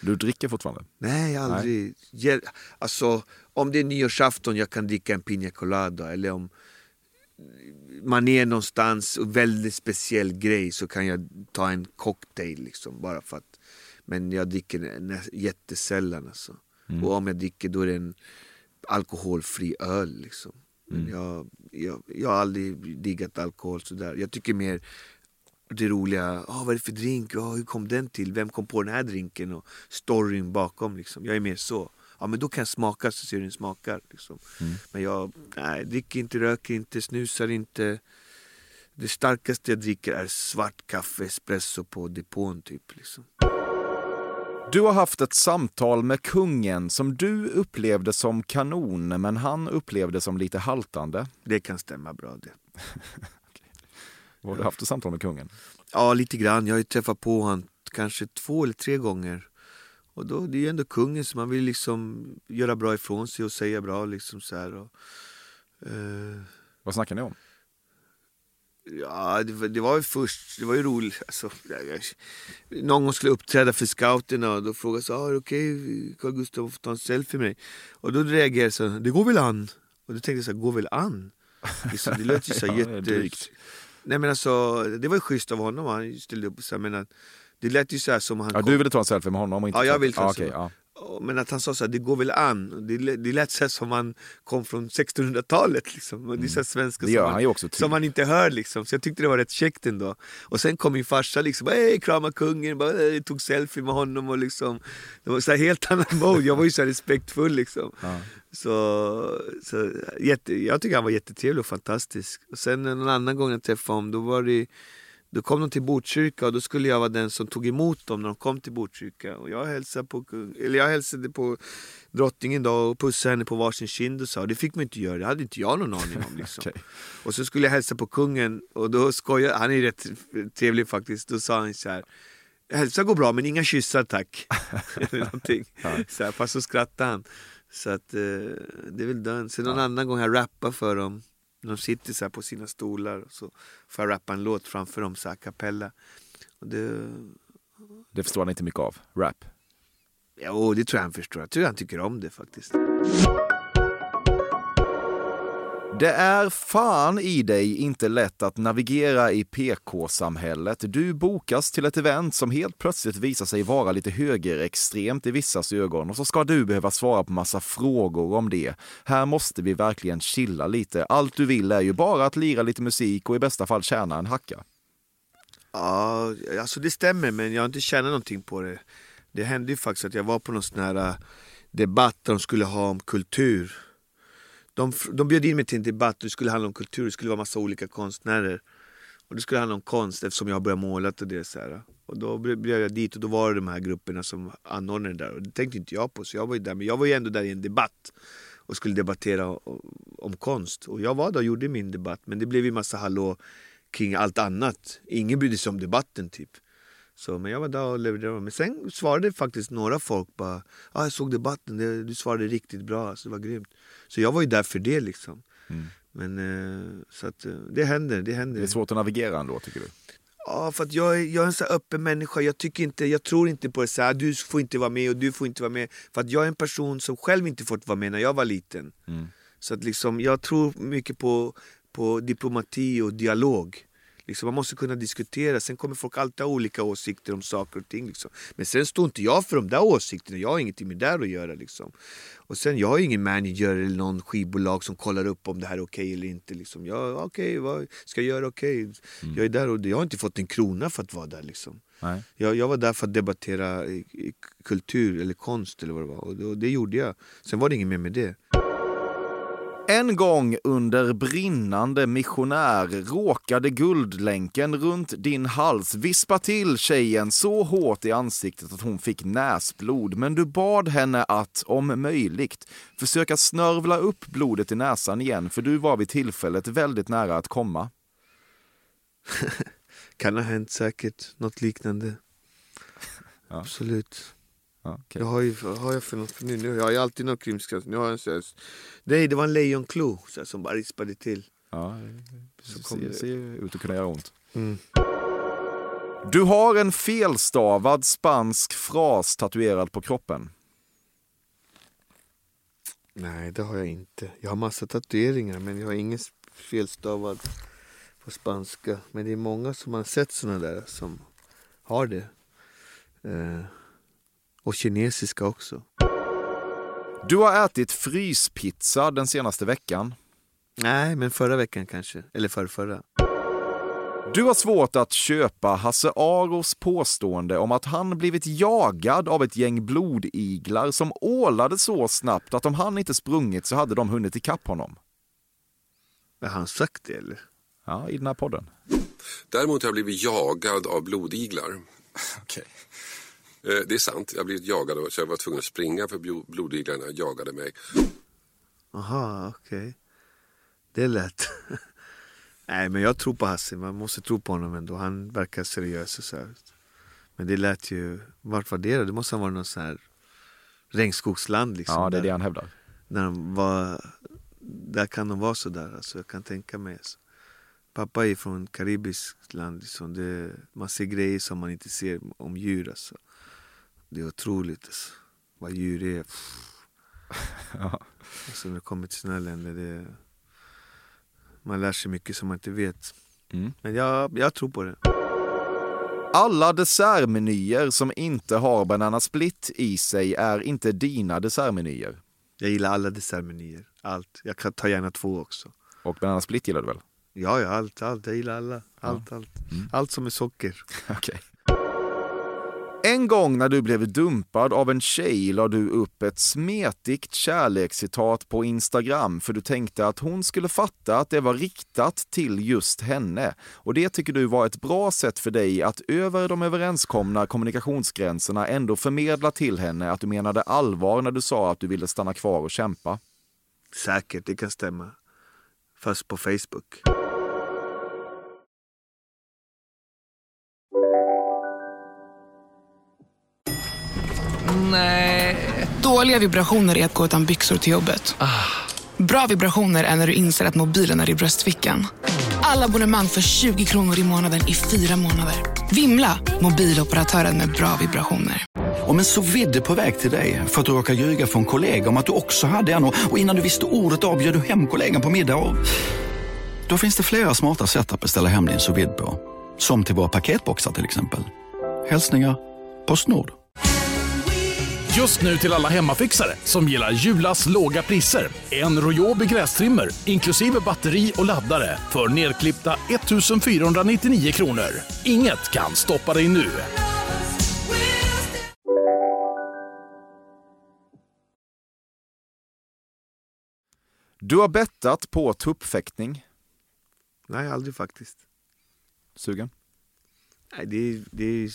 Du dricker fortfarande? Nej, aldrig. Nej. Alltså, om det är nyårsafton jag kan dricka en piña colada eller om man är någonstans och väldigt speciell grej så kan jag ta en cocktail liksom bara för att men jag dricker jättesällan alltså. Och om jag dricker då är det en alkoholfri öl liksom. Men jag, jag, jag har aldrig diggat alkohol sådär. Jag tycker mer det roliga, ah, vad är det för drink, ah, hur kom den till, vem kom på den här drinken och storyn bakom liksom. Jag är mer så. Ja men då kan jag smaka så ser hur den smakar. Liksom. Men jag nej, dricker inte, röker inte, snusar inte. Det starkaste jag dricker är svart kaffe, espresso på depån typ. Liksom. Du har haft ett samtal med kungen som du upplevde som kanon, men han upplevde som lite haltande. Det kan stämma bra det. Har du haft ett samtal med kungen? Ja, lite grann. Jag har ju träffat på honom kanske två eller tre gånger. Och då, det är ju ändå kungen som man vill liksom göra bra ifrån sig och säga bra liksom så här. Och, eh, Vad snackar ni om? Ja, det, var- det var ju först, det var ju roligt. Alltså, någon gång skulle jag uppträda för scouterna och då frågade jag ah, okej Carl Gustaf att få ta en selfie med dig? Och då reagerade jag så det går väl an? Och då tänkte jag så här, går väl an? Liksom, det lät ju så här jätte... drygt. Nej men alltså, det var ju schysst av honom, han ställde upp. Så här, men det lät ju så som han Ja, kom- du ville ta en selfie med honom och inte Ja, jag ta- vill ta en ja, okej, selfie. ja. Ja, Men att han sa så här, det går väl an. Det, lät- det lät så som han kom från 1600-talet. Liksom. Och Det är så här svenska som, man, som man inte hör. Liksom. Så jag tyckte det var rätt käckt ändå. Och sen kom min farsa liksom, hej krama kungen, bara, "Hej", tog selfie med honom. Och liksom, det var så här helt annan mode. Jag var ju så respektfull. Liksom. Så, så jätte, jag tycker han var jättetrevlig och fantastisk. Och sen en annan gång jag träffade honom, då var det då kom de till Botkyrka och då skulle jag vara den som tog emot dem när de kom till Botkyrka. Och jag hälsade på, eller jag hälsade på drottningen då och pussade henne på varsin kind och sa det fick man inte göra, det hade inte jag någon aning om. Liksom. Okej. Och så skulle jag hälsa på kungen och då skojade, han är rätt trevlig faktiskt, då sa han så här Hälsa går bra men inga kyssar tack. Någonting. Så här, fast så skrattade han. Så att eh, det är väl den. Sen någon annan gång jag rappar för dem. De sitter så på sina stolar och så får jag rappa en låt framför dem så här kapella. Och det, Det förstår han inte mycket av. Rap. jo, det tror jag han förstår. Jag tror han tycker om det faktiskt. Det är fan i dig inte lätt att navigera i PK-samhället. Du bokas till ett event som helt plötsligt visar sig vara lite högerextremt i vissas ögon och så ska du behöva svara på massa frågor om det. Här måste vi verkligen chilla lite. Allt du vill är ju bara att lira lite musik och i bästa fall tjäna en hacka. Ja, alltså det stämmer men jag har inte tjänat någonting på det. Det hände ju faktiskt att jag var på någon sån här äh, debatt där de skulle ha om kultur. De, de bjöd in mig till en debatt och det skulle handla om kultur, det skulle vara massa olika konstnärer. Och det skulle handla om konst eftersom jag har börjat måla och det. Så här. Och då ble- blev jag dit och då var det de här grupperna som anordnade det där. Och det tänkte inte jag på så jag var ju där. Men jag var ju ändå där i en debatt och skulle debattera om konst. Och jag var där och gjorde min debatt men det blev ju massa hallå kring allt annat. Ingen brydde sig om debatten typ. Så, men jag var där och levererade. Men sen svarade faktiskt några folk bara ah, jag såg debatten, det, du svarade riktigt bra, alltså, det var grymt. Så jag var ju där för det liksom. Men eh, så att eh, det händer, det händer. Det är svårt att navigera ändå tycker du? Ja, för att jag, är- jag är en så öppen människa. Jag, tycker inte, jag tror inte på det så här, du får inte vara med och du får inte vara med. För att jag är en person som själv inte fått vara med när jag var liten. Så att liksom, jag tror mycket på, på diplomati och dialog. Liksom, man måste kunna diskutera. Sen kommer folk alltid ha olika åsikter om saker och ting. Liksom. Men sen står inte jag för de där åsikterna. Jag har ingenting med det där att göra. Liksom. Och sen, jag har ingen manager eller någon skivbolag som kollar upp om det här är okej eller inte. Liksom. Jag, okej, vad ska jag göra okej? Jag är där och jag har inte fått en krona för att vara där. Liksom. Jag, jag var där för att debattera i kultur eller konst eller vad det var. Och det, och det gjorde jag. Sen var det inget mer med det. En gång under brinnande missionär råkade guldlänken runt din hals vispa till tjejen så hårt i ansiktet att hon fick näsblod. Men du bad henne att, om möjligt, försöka snörvla upp blodet i näsan igen för du var vid tillfället väldigt nära att komma. Kan ha hänt säkert, något liknande. Ja. Absolut. Ja, okej. Jag har, ju, har jag för något för nu? nu? Jag har ju alltid något krimskrams. Nu har jag en sån Nej, det var en lejonklo så som bara rispade till. Ja, Så kom ser, det. ser ut att kunna göra ont. Mm. Du har en felstavad spansk fras tatuerad på kroppen. Nej, det har jag inte. Jag har massa tatueringar men jag har ingen felstavad på spanska. Men det är många som har sett såna där som har det. Eh, och kinesiska också. Du har ätit fryspizza den senaste veckan. Nej, men förra veckan kanske. Eller förra, förra. Du har svårt att köpa Hasse Aros påstående om att han blivit jagad av ett gäng blodiglar som ålade så snabbt att om han inte sprungit så hade de hunnit ikapp honom. Har han sagt det eller? Ja, i den här podden. Däremot har jag blivit jagad av blodiglar. Okej. Eh, Det är sant, jag har blivit jagad och så jag var tvungen att springa för blo- blodiglarna jagade mig. Aha, okej. Det är lätt. Nej, men jag tror på Hasse. Man måste tro på honom ändå. Han verkar seriös och så här. Men det lät ju... Vart var det då? Det måste ha varit någon sån här regnskogsland liksom. Ja, det är där, det han hävdar. När de var... Där kan de vara så där. Alltså, jag kan tänka mig. Alltså. Pappa är från karibiskt land. Liksom. Det, man ser grejer som man inte ser om djur. Alltså. Det är otroligt alltså. vad djur är. Pff. Ja. Alltså när det kommer till sådana länder. Det, man lär sig mycket som man inte vet. Mm. Men jag, jag tror på det. Alla dessertmenyer som inte har banana split i sig är inte dina dessertmenyer. Jag gillar alla dessertmenyer. Allt. Jag kan ta gärna två också. Och banana split gillar du väl? Ja, ja, allt, allt. Jag gillar alla. Allt, allt. Allt som är socker. Okej. En gång när du blev dumpad av en tjej la du upp ett smetigt kärlekscitat på Instagram för du tänkte att hon skulle fatta att det var riktat till just henne. Och det tycker du var ett bra sätt för dig att över de överenskomna kommunikationsgränserna ändå förmedla till henne att du menade allvar när du sa att du ville stanna kvar och kämpa. Säkert, det kan stämma. Fast på Facebook. Dåliga vibrationer är att gå utan byxor till jobbet. Bra vibrationer är när du inser att mobilen är i bröstfickan. Alla abonnemang för 20 kronor i månaden i fyra månader. Vimla! Mobiloperatören med bra vibrationer. Om en så vidde på väg till dig för att du råkar ljuga från kollega om att du också hade en och innan du visste ordet av du hem kollegan på middag och... Då finns det flera smarta sätt att beställa hem din sous på. Som till våra paketboxar till exempel. Hälsningar Postnord. Just nu till alla hemmafixare som gillar Julas låga priser. En Royobi grästrimmer inklusive batteri och laddare för nedklippta 1 499 kronor. Inget kan stoppa dig nu. Du har bettat på tuppfäktning. Nej, aldrig faktiskt. Sugen? Nej, det är, det är,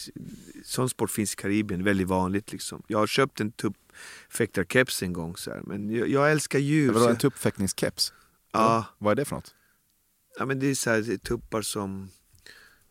sån sport finns i Karibien, väldigt vanligt liksom. Jag har köpt en tuppfäktarkeps en gång så här, men jag, jag älskar djur. Vadå, en tuppfäktningskeps? Ja. Vad är det för något? Ja men det är så här, tuppar som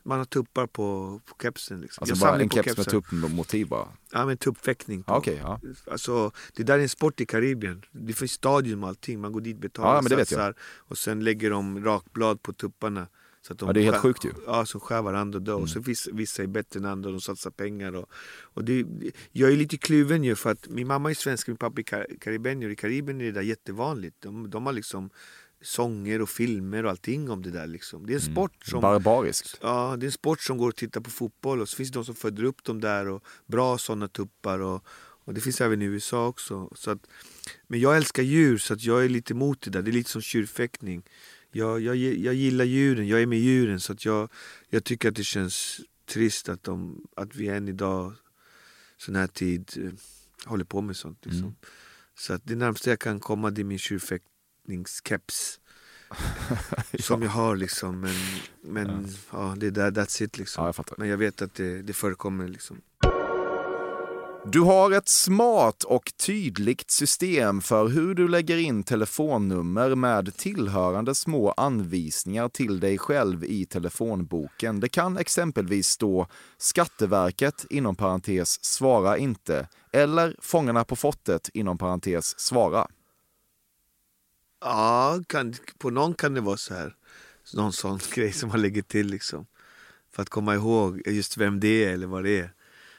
Man har tuppar på, på kepsen liksom. Alltså Jag bara en keps med tuppmotiv bara? Ja men tuppfäktning på. Ja, okej, ja. Alltså, det där är en sport i Karibien. Det finns stadion och allting. Man går dit, betalar, Ja, men det satsar och sen lägger de rakblad på tupparna. Så de Ja, det är helt skär- sjukt ju. Mm. Ja, som skär varandra och dör. Och så vissa, vissa är bättre än andra och de satsar pengar. Och, och det, jag är lite kluven ju för att min mamma är svensk, min pappa är kar- karibenier. I Karibien är det där jättevanligt. De, de har liksom sånger och filmer och allting om det där. Liksom. Det är en Mm. sport som... Barbariskt. Ja, det är en sport som går att titta på fotboll och så finns det de som föder upp dem där och bra sådana tuppar och, och det finns även i USA också. Så att, men jag älskar djur så att jag är lite emot det där. Det är lite som tjurfäktning. Jag, jag, jag gillar djuren, jag är med djuren så att jag, jag tycker att det känns trist att, de, att vi än idag, sån här tid, eh, håller på med sånt. Liksom. Så att det närmaste jag kan komma det är min tjurfäkt, boxningskeps. Som jag har liksom. Men, men ja. det är där, that's it liksom. Ja, jag men jag vet att det, det förekommer liksom. Du har ett smart och tydligt system för hur du lägger in telefonnummer med tillhörande små anvisningar till dig själv i telefonboken. Det kan exempelvis stå Skatteverket inom parentes svara inte eller Fångarna på fortet inom parentes svara. Ja, kan, på någon kan det vara så här. Någon sån grej som man lägger till liksom. För att komma ihåg just vem det är eller vad det är.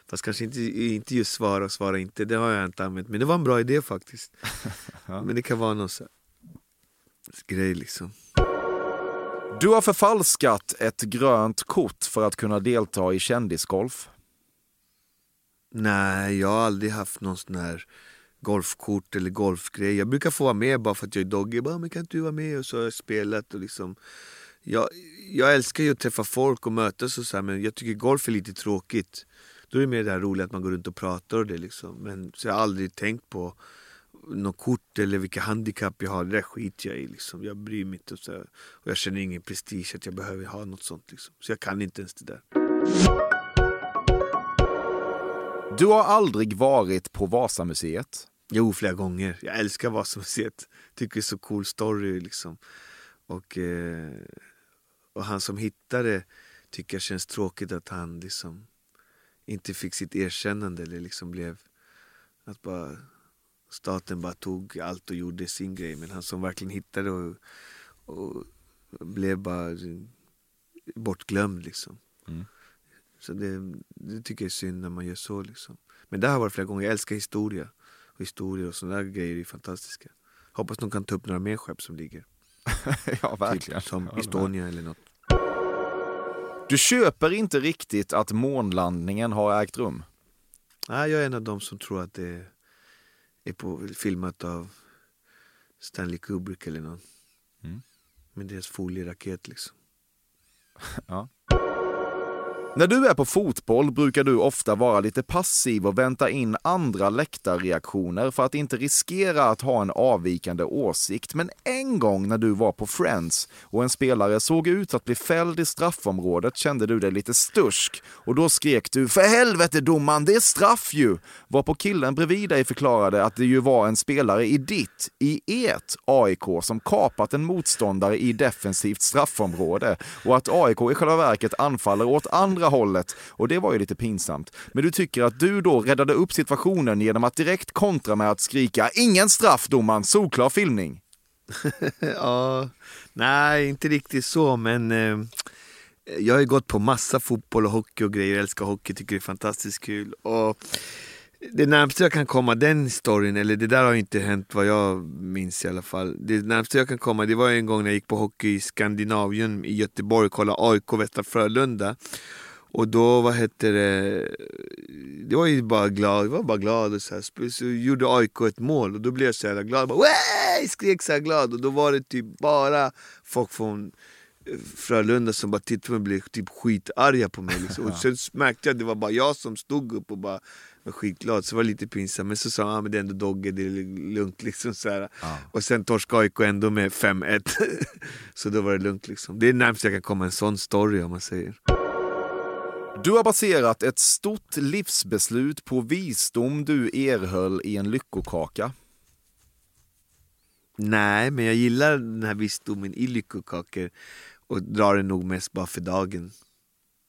Fast kanske inte, inte just svara och svara inte, det har jag inte använt. Men det var en bra idé faktiskt. Ja. Men det kan vara någon så grej liksom. Du har förfalskat ett grönt kort för att kunna delta i kändisgolf. Nej, jag har aldrig haft någon sån här golfkort eller golfgrej. Jag brukar få vara med bara för att jag är doggy. Bara, men kan inte du vara med? Och så har jag spelat och liksom jag, jag älskar ju att träffa folk och mötas och så här, men jag tycker golf är lite tråkigt. Då är det mer det här roliga att man går runt och pratar och det liksom. Men så jag har aldrig tänkt på något kort eller vilka handikapp jag har. Det där skiter jag i liksom. Jag bryr mig inte. Och, så och jag känner ingen prestige att jag behöver ha något sånt liksom. Så jag kan inte ens det där. Du har aldrig varit på Vasamuseet. Jo, flera gånger. Jag älskar Vasamuseet. Tycker det är så cool story liksom. Och, eh, och han som hittade tycker jag känns tråkigt att han liksom inte fick sitt erkännande eller liksom blev att bara staten bara tog allt och gjorde sin grej. Men han som verkligen hittade och, och blev bara bortglömd liksom. Mm. Så det, det tycker jag är synd när man gör så liksom. Men det har varit flera gånger. Jag älskar historia. Och historia och sådana grejer är fantastiska. Hoppas de kan ta upp några mer skepp som ligger. ja, verkligen. Typ som Estonia eller något. Du köper inte riktigt att månlandningen har ägt rum. Nej, jag är en av dem som tror att det är på, filmat av Stanley Kubrick eller någon. Mm. Med deras folieraket liksom. Ja. När du är på fotboll brukar du ofta vara lite passiv och vänta in andra läktarreaktioner för att inte riskera att ha en avvikande åsikt. Men en gång när du var på Friends och en spelare såg ut att bli fälld i straffområdet kände du dig lite stursk och då skrek du “För helvete domaren, det är straff ju!” Varpå killen bredvid dig förklarade att det ju var en spelare i ditt, i ert AIK som kapat en motståndare i defensivt straffområde och att AIK i själva verket anfaller åt andra hållet och det var ju lite pinsamt. Men du tycker att du då räddade upp situationen genom att direkt kontra med att skrika “Ingen straff domaren, solklar filmning!” ja, nej, inte riktigt så, men eh, jag har ju gått på massa fotboll och hockey och grejer. Jag älskar hockey, tycker det är fantastiskt kul. Och det närmaste jag kan komma den storyn, eller det där har inte hänt vad jag minns i alla fall. Det närmaste jag kan komma, det var en gång när jag gick på hockey i Skandinavien i Göteborg och kollade AIK Västra Frölunda. Och då, vad hette det, det var ju bara glad, jag var bara glad och så, här. så gjorde AIK ett mål och då blev jag så jävla glad, bara, Way! skrek så här glad och då var det typ bara folk från eh, Frölunda som bara tittade på mig och blev typ skitarga på mig. Liksom. Och sen märkte jag att det var bara jag som stod upp och bara var skitglad, så det var lite pinsamt. Men så sa han, ah, men det är ändå Dogge, det är lugnt liksom. Så här. Och sen torskade AIK ändå med 5-1. så då var det lugnt liksom. Det är närmast jag kan komma en sån story om man säger. Du har baserat ett stort livsbeslut på visdom du erhöll i en lyckokaka. Nej, men jag gillar den här visdomen i lyckokakor och drar den nog mest bara för dagen.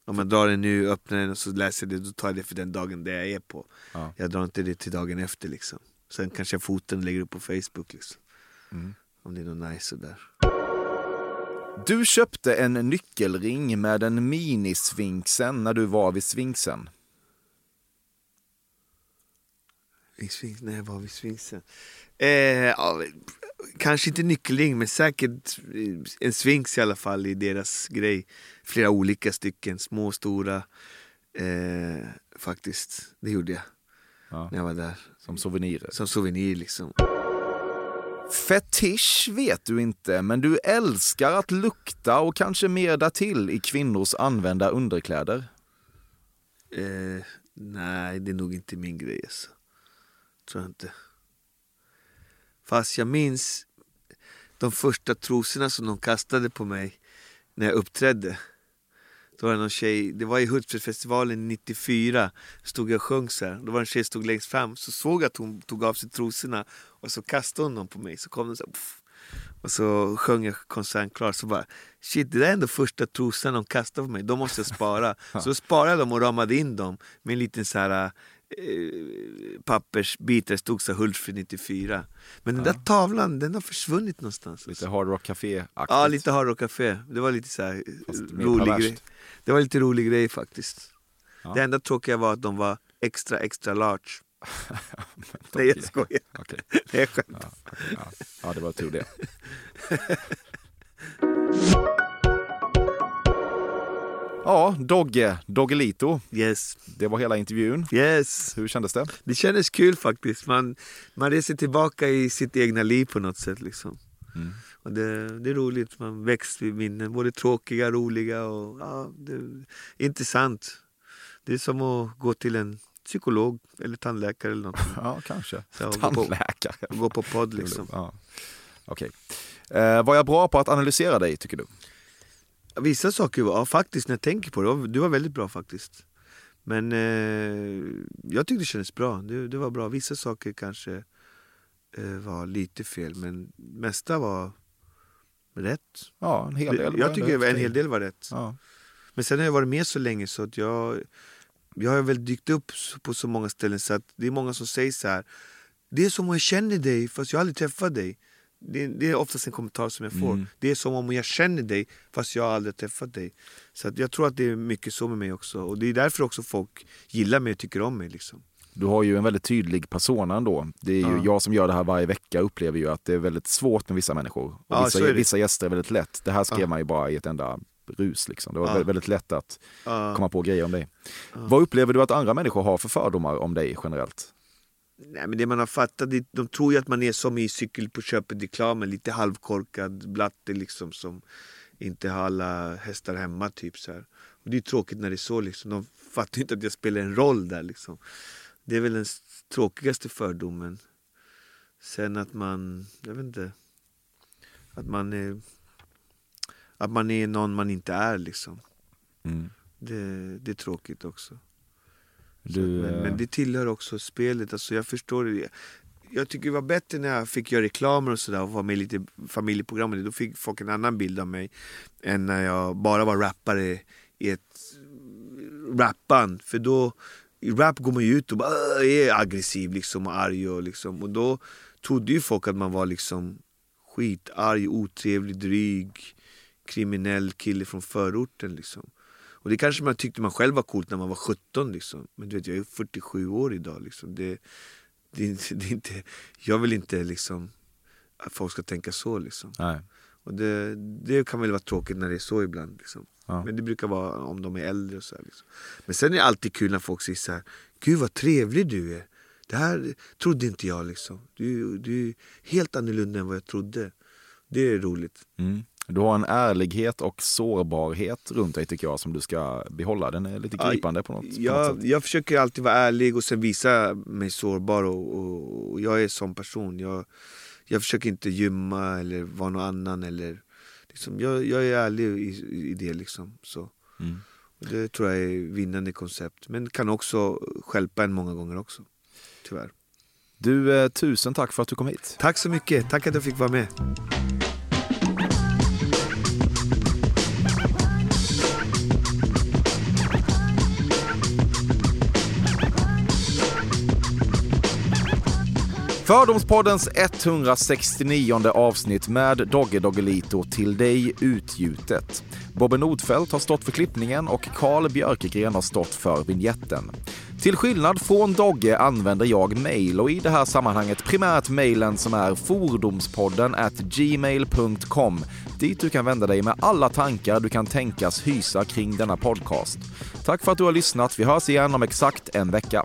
Om man drar den nu, öppnar den och så läser jag det, då tar jag det för den dagen det jag är på. Ja. Jag drar inte det till dagen efter liksom. Sen kanske jag foten lägger upp på Facebook liksom. Mm. Om det är något nice sådär. Du köpte en nyckelring med en minisfinxen när du var vid Sphinx, när jag var vid Sphinxen. Eh, ja, kanske inte nyckelring, men säkert en Sphinx i alla fall i deras grej. Flera olika stycken, små och stora. Eh, faktiskt, det gjorde jag. Ja. När jag var där. Som souvenirer. Som souvenir liksom. Fetisch vet du inte, men du älskar att lukta och kanske mer därtill i kvinnors använda underkläder. Eh, nej, det är nog inte min grej alltså. Tror jag inte. Fast jag minns de första trosorna som de kastade på mig när jag uppträdde. Då var det någon tjej, det var i Hultsfredsfestivalen 94, stod jag och sjöng så här. Då var det en tjej som stod längst fram, så såg jag att hon tog av sig trosorna och så kastade hon dem på mig. Så kom de så här, och så sjöng jag konserten klar, så bara shit det där är ändå första trosorna de kastade på mig, de måste jag spara. så sparade jag dem och ramade in dem med en liten så här eh, pappersbit där det stod så Hultsfred 94. Men den där tavlan, den har försvunnit någonstans. Lite Hard Rock Café-aktigt. Ja, lite Hard Rock Café. Det var lite så här Fast mer rolig perverst. grej. Det var lite rolig grej faktiskt. Ja. Det enda tråkiga var att de var extra, extra large. Nej jag skojar. Okej. Nej, jag skämtar. Ja, okej, ja. ja, det var tur det. Ja, Dogge, Doggelito. Yes. Det var hela intervjun. Yes. Hur kändes det? Det kändes kul faktiskt. Man, man reser tillbaka i sitt egna liv på något sätt. Liksom. Mm. Och det, det är roligt, man väcks vid minnen. Både tråkiga, roliga och ja, det är intressant. Det är som att gå till en psykolog eller tandläkare eller något. Ja, kanske. Så, och gå på- Tandläkare. Gå på podd liksom. Ja. Okej. Eh, var jag bra på att analysera dig, tycker du? Vissa saker, var, ja, faktiskt när jag tänker på det, du var väldigt bra faktiskt. Men eh, jag tyckte det kändes bra, det, det var bra. Vissa saker kanske eh, var lite fel, men mesta var rätt. Ja, en hel del. Jag tycker en hel del var rätt. Ja. Men sen har jag varit med så länge så att jag, jag har väl dykt upp på så många ställen så att det är många som säger så här. Det är som om jag känner dig fast jag aldrig träffat dig. Det, det är oftast en kommentar som jag får. Mm. Det är som om jag känner dig fast jag aldrig träffat dig. Så att jag tror att det är mycket så med mig också. Och det är därför också folk gillar mig och tycker om mig. Liksom. Du har ju en väldigt tydlig persona ändå. Det är ju Ja. jag som gör det här varje vecka upplever ju att det är väldigt svårt med vissa människor. Och Ja, vissa, vissa gäster är väldigt lätt. Det här skrev Ja. man ju bara i ett enda rus liksom. Det var Ja. väldigt, lätt att Ja. komma på grejer om dig. Vad upplever du att andra människor har för fördomar om dig generellt? Nej, men det man har fattat, de tror ju att man är som i cykel på köpet-reklamen, lite halvkorkad blatte liksom som inte har alla hästar hemma typ så här. Och det är tråkigt när det är så liksom. De fattar inte att jag spelar en roll där liksom. Det är väl den tråkigaste fördomen. Sen att man, jag vet inte, att man är, att man är någon man inte är liksom. Mm. Det, det är tråkigt också. Du, men, eh, men det tillhör också spelet. Alltså jag förstår det. Jag tycker det var bättre när jag fick göra reklamer och sådär och vara med i lite familjeprogram. Då fick folk en annan bild av mig än när jag bara var rappare i ett rapband. För då, i rap går man ju ut och bara, "Åh, är aggressiv liksom och arg och liksom. Och då trodde ju folk att man var liksom skitarg, otrevlig, dryg, kriminell kille från förorten liksom. Och det kanske man tyckte man själv var coolt när man var 17 liksom. Men du vet, jag är 47 år idag liksom. Det, det, är inte- det är inte, jag vill inte liksom att folk ska tänka så liksom. Nej. Och det, det kan väl vara tråkigt när det är så ibland liksom. Ja. Men det brukar vara om de är äldre och så här, liksom. Men sen är det alltid kul när folk säger så här, Gud vad trevlig du är. Det här trodde inte jag liksom. Du, du är helt annorlunda än vad jag trodde. Det är roligt. Mm. Du har en ärlighet och sårbarhet runt dig tycker jag som du ska behålla. Den är lite gripande på något, på något jag, sätt. jag försöker alltid vara ärlig och sen visa mig sårbar och, och, och jag är sån person. Jag, jag försöker inte gymma eller vara någon annan. Eller, liksom, jag, jag är ärlig i, i det liksom. Så. Mm. Det tror jag är vinnande koncept. Men kan också stjälpa en många gånger också. Tyvärr. Du, eh, tusen tack för att du kom hit. Tack så mycket. Tack att jag fick vara med. Fördomspoddens 169 avsnitt med Dogge Doggelito till dig utgjutet. Bobbe Nordfeldt har stått för klippningen och Carl Björkegren har stått för vignetten. Till skillnad från Dogge använder jag mail och i det här sammanhanget primärt mailen som är fordomspodden at gmail.com dit du kan vända dig med alla tankar du kan tänkas hysa kring denna podcast. Tack för att du har lyssnat. Vi hörs igen om exakt en vecka.